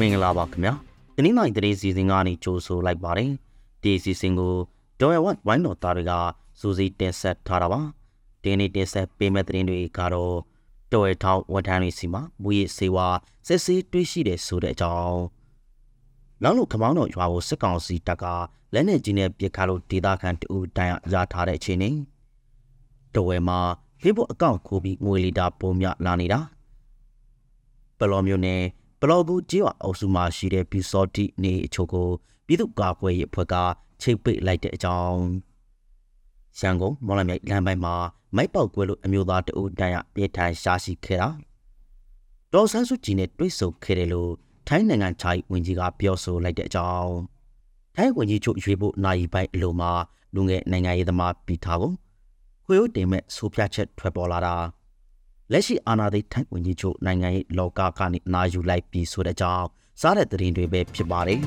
မင်္ဂလာပါခင်ဗျာဒီနေ့နိုင်တရေစီစဉ်ကနေကြိုဆိုလိုက်ပါတယ်ဒီစီစဉ်ကိုဒေါ်ရဝတ်ဝိုင်းတော်သားတွေကစူးစီးတင်ဆက်ထားတာပါဒီနေ့တင်ဆက်ပေးမဲ့သတင်းတွေကတော့တော်ရထောင်းဝန်ထမ်းတွေစီမှာမူရစေဝါစစ်ဆေးတွေးရှိတယ်ဆိုတဲ့အကြောင်းနောက်လို့ခမောင်းတော်ရွာကိုစစ်ကောင်စီတပ်ကလက်နက်ကြီးနဲ့ပစ်ခတ်လို့ဒေသခံတူတိုင်ရထားတဲ့အခြေအနေတော်ဝဲမှာ Facebook အကောင့်ခိုးပြီးငွေလီတာပုံမြလာနေတာပလော်မျိုးနဲ့ ပလော်ဘူးကျေးရွာအုပ်စုမှာရှိတဲ့ဘီစော်တီနေအချို့ကိုပြည်သူ့ကာကွယ်ရေးအဖွဲ့ကချိတ်ပိတ်လိုက်တဲ့အကြောင်းရန်ကုန်မော်လမြိုင်လမ်းပိုင်းမှာမိုက်ပေါက်ကွဲလို့အမျိုးသားတအုပ်တန်းရပြေးထိုင်ရှားရှိခဲ့တာဒေါ်ဆန်းစုကြည်နဲ့တွေ့ဆုံခဲ့တယ်လို့ထိုင်းနိုင်ငံခြားရေးဝန်ကြီးကပြောဆိုလိုက်တဲ့အကြောင်းထိုင်းဝန်ကြီးချုပ်ရွေးဖို့နိုင်ပိုင်းအလိုမှာလူငယ်နိုင်ငံရေးသမားပြည်ထားကိုခွေဦးတင်မဲ့ဆိုပြချက်ထွက်ပေါ်လာတာ လက်ရှိအာဏာသိမ်းထိုင်းဝန်ကြီးချုပ်နိုင်ငံရေးလောကကနေနာယူလိုက်ပြီးဆိုတဲ့အကြောင်းစားတဲ့သတင်းတွေပဲဖြစ်ပါတယ်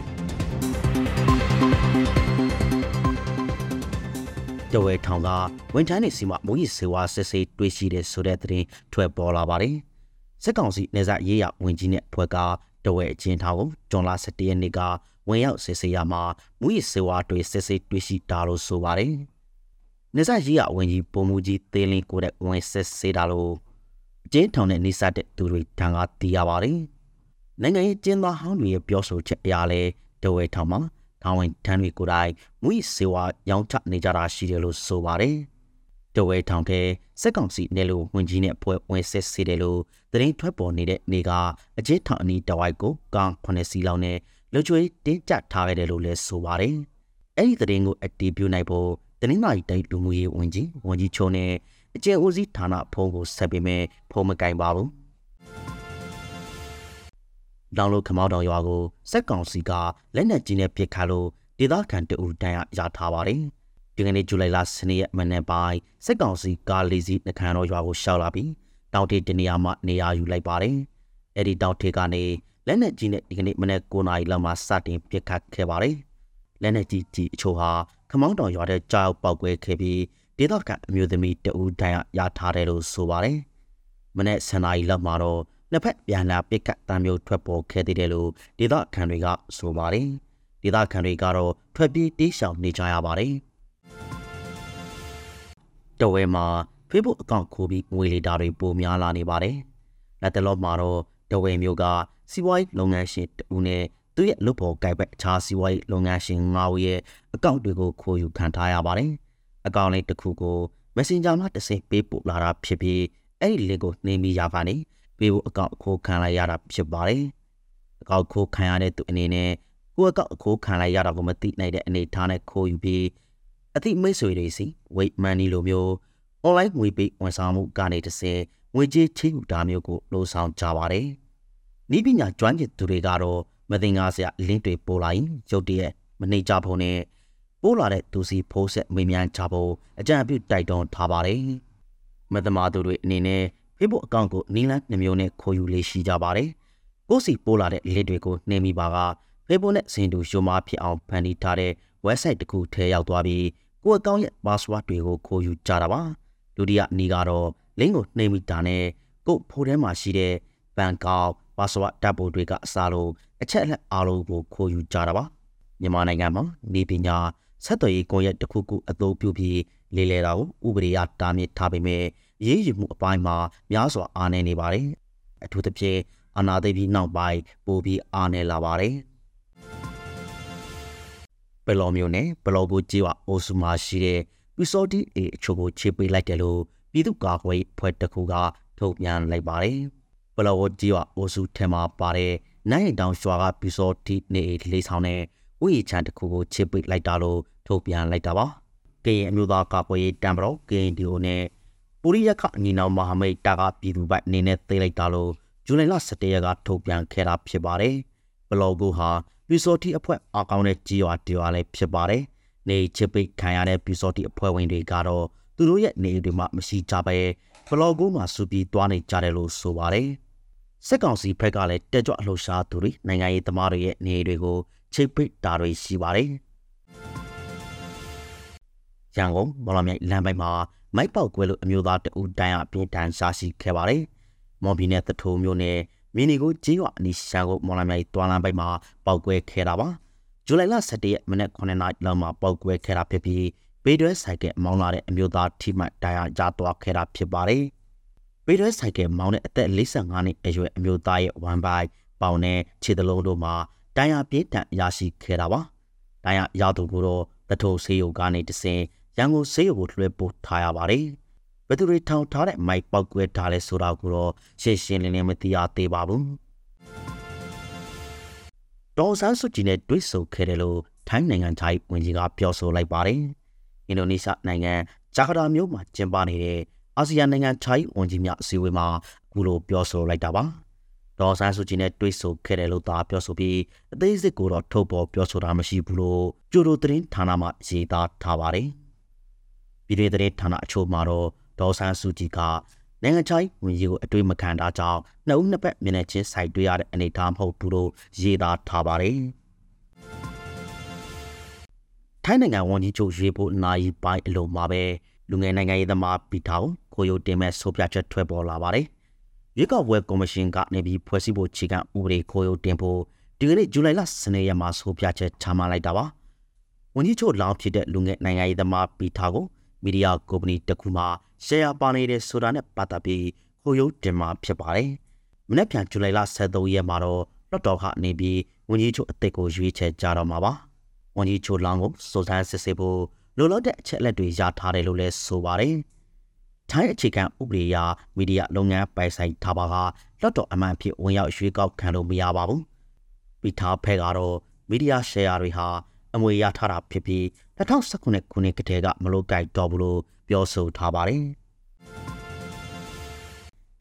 တဝဲထောင်ကဝန်ထမ်းတွေစီမှာမူကြီးစေဝါစစ်ဆေးတွေ့ရှိတဲ့ဆိုတဲ့သတင်းထွက်ပေါ်လာပါတယ်စစ်ကောင်စီနေစားရေးရဝန်ကြီးနဲ့ဖွဲ့ကတဝဲအချင်းထောင်ကိုဂျွန်လာ17ရက်နေ့ကဝင်ရောက်စစ်ဆေးရမှာမူကြီးစေဝါတွေစစ်ဆေးတွေ့ရှိတာလို့ဆိုပါတယ်နေစားရေးရဝန်ကြီးပုံမူကြီးသေးလင်းကိုတဲ့ဝင်စစ်ဆေးတာလို့အ ကျဉ်းထောင်နဲ့နေစားတဲ့သူတွေတန်ကတီးရပါတယ်နိုင်ငံရေးကျင်းသားဟောင်းတွေရဲ့ပြောဆိုချက်အရလဲတဝဲထောင်မှာထောင်ဝင်တန်းတွေကိုယ်တိုင်မူ၏စေဝါရောင်းချနေကြတာရှိတယ်လို့ဆိုပါတယ်။တဝဲထောင်ကစက်ကောင်စီနယ်လို့ဝင်ကြီးနဲ့ဖွဲ့ဝင်ဆက်စေတယ်လို့သတင်းထွက်ပေါ်နေတဲ့နေကအကျဉ်းထောင်အနီးတဝိုက်ကိုကောင်9စီလောက်နဲ့လူချွေးတင်းကျပ်ထားခဲ့တယ်လို့လည်းဆိုပါတယ်။အဲ့ဒီသတင်းကိုအတည်ပြုနိုင်ဖို့တင်းမာရီတိုင်းလူမှုရေးဝင်ကြီးဝန်ကြီးချုံနဲ့ အကျဉ်းဦးစီးဌာနဖုံးကိုဆက်ပေးမယ်ဖုံးမကင်ပါဘူး။ဒေါင်းလို့ခမောက်တော်ရွာကိုစက်ကောင်စီကလက်နက်ကြီးနဲ့ပစ်ခတ်လို့ဒေသခံတအူတန်းရထားပါတယ်။ဒီကနေ့ဇူလိုင်လ10ရက်မနေ့ပိုင်းစက်ကောင်စီကားလေးစီးနှခမ်းတော်ရွာကိုရှောက်လာပြီးတောင်ထေတနေရာမှာနေရာယူလိုက်ပါတယ်။အဲဒီတောင်ထေကနေလက်နက်ကြီးနဲ့ဒီကနေ့မနေ့9နာရီလောက်မှာစတင်ပစ်ခတ်ခဲ့ပါတယ်။လက်နက်ကြီးကြီးအချို့ဟာခမောင်းတော်ရွာတဲ့ကြောက်ပောက်ကွဲခဲ့ပြီး ဒေသခံအမျိုးသမီးတအူတန်းရထားတယ်လို့ဆိုပါတယ်။မနေ့10နာရီလောက်မှာတော့နှစ်ဖက်ပြန်လာပစ်ကတ်တမ်းမျိုးထွက်ပေါ်ခဲ့သေးတယ်လို့ဒေသခံတွေကဆိုပါတယ်။ဒေသခံတွေကတော့ထွက်ပြေးတေးရှောင်နေကြရပါတယ်။တဝဲမှာ Facebook အကောင့်ခိုးပြီးငွေလေတာတွေပိုများလာနေပါတယ်။လက်တလောမှာတော့တဝဲမျိုးကစီးပွားရေးလုပ်ငန်းရှင်တူနဲ့သူ့ရဲ့လုပ်ဖော်ကိုင်ဘက်အခြားစီးပွားရေးလုပ်ငန်းရှင်၅ဦးရဲ့အကောင့်တွေကိုခိုးယူခံထားရပါတယ်။ အကောင့်လေးတစ်ခုကို Messenger မှာတစ်ဆင့်ပေးပို့လာတာဖြစ်ပြီးအဲ့ဒီ link ကိုနှိမ့်ပြီးရပါနေ။ပေးဖို့အကောင့်အခိုးခံလိုက်ရတာဖြစ်ပါတယ်။အကောင့်ခိုးခံရတဲ့သူအနေနဲ့ကိုယ့်အကောင့်အခိုးခံလိုက်ရတာကိုမသိနိုင်တဲ့အနေထားနဲ့ခိုးယူပြီးအသိမိတ်ဆွေတွေစီ wait money လိုမျိုး online ငွေပေးဝန်ဆောင်မှုကနေတစ်ဆင့်ငွေကြေးချိယူတာမျိုးကိုလိုဆောင်ကြပါတယ်။ဤပညာကျွမ်းကျင်သူတွေကတော့မသိငါစရာလင်းတွေပို့လာရင်ရုတ်တရက်မနှိမ့်ကြဖို့နဲ့ ပို့လာတဲ့သူစီဖိုးဆက်မေးမြန်းကြဖို့အကြံပြုတိုက်တွန်းထားပါတယ်။မသမာသူတွေအနေနဲ့ Facebook အကောင့်ကိုနီလန်းနှမျိုးနဲ့ခိုးယူလေးရှိကြပါတယ်။ကိုစီပိုးလာတဲ့လစ်တွေကိုနှိမ့်မိပါက Facebook နဲ့စင်တူရှုံမာဖြစ်အောင်ဖန်တီးထားတဲ့ website တစ်ခုထဲရောက်သွားပြီးကိုအကောင့်ရဲ့ password တွေကိုခိုးယူကြတာပါ။ဒုတိယနီကတော့ link ကိုနှိမ့်မိတာနဲ့ကိုဖိုထဲမှာရှိတဲ့ဘန်ကောက် password တပ်ဖို့တွေကအစားလို့အချက်အလက်အားလုံးကိုခိုးယူကြတာပါ။မြန်မာနိုင်ငံမှာနေပညာ ဆက်သွယ်ရေးကွန်ရက်တစ်ခုခုအသုံးပြုပြီးလေးလဲတာကိုဥပဒေအရတားမြစ်ထားပေမဲ့ရေးယူမှုအပိုင်းမှာများစွာအားနည်းနေပါတယ်။အထူးသဖြင့်အာနာသိပြီးနောက်ပိုင်းပိုပြီးအားနည်းလာပါတယ်။ပလော်မျိုးနဲ့ပလော်ကိုကြေးဝအိုစုမှာရှိတဲ့ပီစော်တီအေအချို့ကိုခြေပေးလိုက်တယ်လို့ပြည်သူ့ကာကွယ်ဖွဲ့တစ်ခုကထုတ်ပြန်လိုက်ပါတယ်။ပလော်ကိုကြေးဝအိုစုထဲမှာပါတဲ့နိုင်ရင်တောင်ရွာကပီစော်တီနေလေးဆောင်တဲ့ဥယျာဉ်ချမ်းတစ်ခုကိုခြေပေးလိုက်တာလို့ ထုတ်ပြန်လိုက်တာပါ။ကရင်အမျိုးသားကာကွယ်ရေးတံပတော် KNDO နဲ့ပူရိယခအညီနောင်မဟာမိတ်တာကပြည်သူ့ဘက်အနေနဲ့သိလိုက်တာလို့ဇူလိုင်လ17ရက်ကထုတ်ပြန်ခဲ့တာဖြစ်ပါတယ်။ဘလော့ဂိုဟာပီစော်တီအဖွဲ့အကောင့်နဲ့ကြီးရွာတီရွာလည်းဖြစ်ပါတယ်။နေချစ်ပိတ်ခံရတဲ့ပီစော်တီအဖွဲ့ဝင်တွေကတော့သူတို့ရဲ့နေတွေမှာမရှိကြပဲဘလော့ဂိုမှာစူပြီးတွားနေကြတယ်လို့ဆိုပါတယ်။စစ်ကောင်စီဘက်ကလည်းတက်ကြွအလှရှားသူတွေနိုင်ငံရေးသမားတွေရဲ့နေတွေကိုချိတ်ပိတ်တာတွေရှိပါတယ်။ ရန်ကုန်မော်လမြိုင်လမ်းပိုင်းမှာမိုက်ပေါက်ကွဲလို့အမျိုးသားတဦးတိုင်အပြင်းထန်ရှားရှိခဲ့ပါတယ်။မော်ဘီနဲ့တထိုးမျိုးနဲ့မီနီကိုကြေးရွာအနီးရှာကိုမော်လမြိုင်တွာလန်ပိုက်မှာပောက်ကွဲခဲ့တာပါဇူလိုင်လ17ရက်မနက်9နာရီလောက်မှာပောက်ကွဲခဲ့တာဖြစ်ပြီးဘေးတွဲဆိုင်ကမောင်းလာတဲ့အမျိုးသားထိမှန်ဒဏ်ရာရသွားခဲ့တာဖြစ်ပါတယ်ဘေးတွဲဆိုင်ကမောင်းတဲ့အသက်45နှစ်အရွယ်အမျိုးသားရဲ့ဝမ်ဘိုက်ပေါင်နဲ့ခြေသလုံးတို့မှာဒဏ်ရာပြင်းထန်ရရှိခဲ့တာပါဒဏ်ရာရသူကိုတော့တထုံဆေးရုံကနေတဆင် ရန်ကုန်ဆေးရုံကိုလွှဲပို့ထားရပါတယ်ဘယ်သူတွေထောင်ထားတဲ့မိုက်ပောက်ကွဲထားလဲဆိုတာကိုတော့ရှင်းရှင်းလင်းလင်းမသိရသေးပါဘူးဒေါ်ဆန်းစုကြည်နဲ့တွေ့ဆုံခဲ့တယ်လို့ထိုင်းနိုင်ငံသားဝန်ကြီးကပြောဆိုလိုက်ပါတယ်။အင်ဒိုနီးရှားနိုင်ငံဂျာကာတာမြို့မှာကျင်းပနေတဲ့အာဆီယံနိုင်ငံချိုင်းဝန်ကြီးများအစည်းအဝေးမှာအခုလိုပြောဆိုလိုက်တာပါ။ဒေါ်ဆန်းစုကြည်နဲ့တွေ့ဆုံခဲ့တယ်လို့သာပြောဆိုပြီးအသေးစိတ်ကိုတော့ထုတ်ပေါ်ပြောဆိုတာမရှိဘူးလို့ကျိုးတို့သတင်းဌာနမှရေးသားထားပါတယ်။ ပြည်တွင်းသတင်းဌာနအချို့မှာတော့ဒေါ်ဆန်းစုကြည်ကနိုင်ငံချိုင်းဝင်ကြီးကိုအတွေ့မခံတာကြောင့်နှစ်ဦးနှစ်ဖက်မျက်နှာချင်းဆိုင်တွေ့ရတဲ့အနေအထားမဟုတ်ဘူးလို့ရေးသားထားပါတယ်။ထိုင်းနိုင်ငံဝန်ကြီးချုပ်ရွေးဖို့နိုင်ပိုင်းအလုံးမှာပဲလူငယ်နိုင်ငံရေးသမားပီထောင်ကိုယိုတင်မဲ့ဆိုပြချက်ထွက်ပေါ်လာပါတယ်။ရွေးကောက်ပွဲကော်မရှင်ကနေပြီးဖွဲ့စည်းဖို့ခြေကဥပဒေကိုယိုတင်ဖို့ဒီကနေ့ဇူလိုင်လ10ရက်မှာဆိုပြချက်ချမှတ်လိုက်တာပါ။ဝန်ကြီးချုပ်လောင်းဖြစ်တဲ့လူငယ်နိုင်ငံရေးသမားပီထောင်ကို မီဒီယာကုမ္ပဏီတစ်ခုမှရှယ်ယာပါနေတဲ့ဆိုတာနဲ့ပတ်သက်ပြီးခိုယုတ်တင်မှာဖြစ်ပါတယ်။မနေ့ပြန်ဇူလိုင်လ23ရက်မှာတော့လွှတ်တော်ကနေပြီးဝန်ကြီးချုပ်အသစ်ကိုရွေးချယ်ကြတော့မှာပါ။ဝန်ကြီးချုပ်လောင်းကိုစုံစမ်းစစ်ဆေးဖို့လိုလို့တဲ့အချက်လက်တွေရထားတယ်လို့လည်းဆိုပါတယ်။ထိုင်းအခြေခံဥပဒေအရမီဒီယာလုပ်ငန်းပိုင်ဆိုင်ထားပါကလွှတ်တော်အမှန်ဖြစ်ဝင်ရောက်ရွေးကောက်ခံလို့မရပါဘူး။ပြီးထားဖဲကတော့မီဒီယာရှယ်ယာတွေဟာအမွေရထားတာဖြစ်ပြီး 2019ခုနှစ်ကတည်းကမလို့ကြိုက်တော့ဘူးလို့ပြောဆိုထားပါတယ်။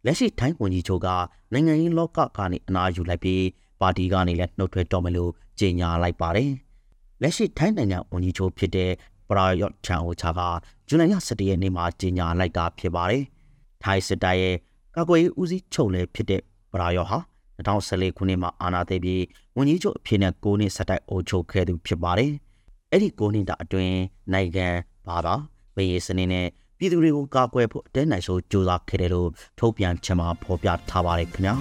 လက်ရှိထိုင်းဝန်ကြီးချုပ်ကနိုင်ငံရေးလောကကနေအနာယူလိုက်ပြီးပါတီကနေလည်းနှုတ်ထွက်တော့မယ်လို့ကြေညာလိုက်ပါတယ်။လက်ရှိထိုင်းနိုင်ငံဝန်ကြီးချုပ်ဖြစ်တဲ့ပရာယော့ချန်အိုချာကဇူလိုင်လ17ရက်နေ့မှာကြေညာလိုက်တာဖြစ်ပါတယ်။ထိုင်းစစ်တပ်ရဲ့ကာကွယ်ရေးဦးစီးချုပ်လည်းဖြစ်တဲ့ပရာယော့ဟာ2014ခုနှစ်မှာအာဏာသိမ်းပြီးဝန်ကြီးချုပ်အဖြစ်နဲ့9နှစ်ဆက်တိုက်အုပ်ချုပ်ခဲ့သူဖြစ်ပါတယ်။ အဲ့ဒီ9နှစ်တာအတွင်းနိုင်ငံဘာသာဗေယစနစ်နဲ့ပြည်သူတွေကိုကာကွယ်ဖို့အတဲနိုင်ဆုံးကြိုးစားခဲ့တယ်လို့ထုတ်ပြန်ချက်မှာဖော်ပြထားပါတယ်ခင်ဗျာ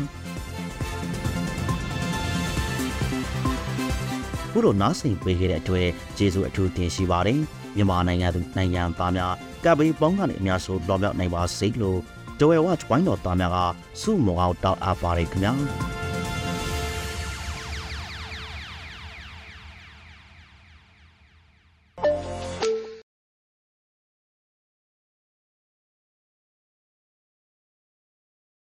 ခုလိုနားဆင်ပေးခဲ့တဲ့အတွက်ကျေးဇူးအထူးတင်ရှိပါတယ်မြန်မာနိုင်ငံသူနိုင်ငံသားများကပ်ဘေးပေါင်းကနေအများဆုံးလောမြောက်နိုင်ပါစေလို့ဒဝဲဝတ်ဝိုင်းတော်သားများကစုမောအောင်တောက်အပ်ပါတယ်ခင်ဗျာ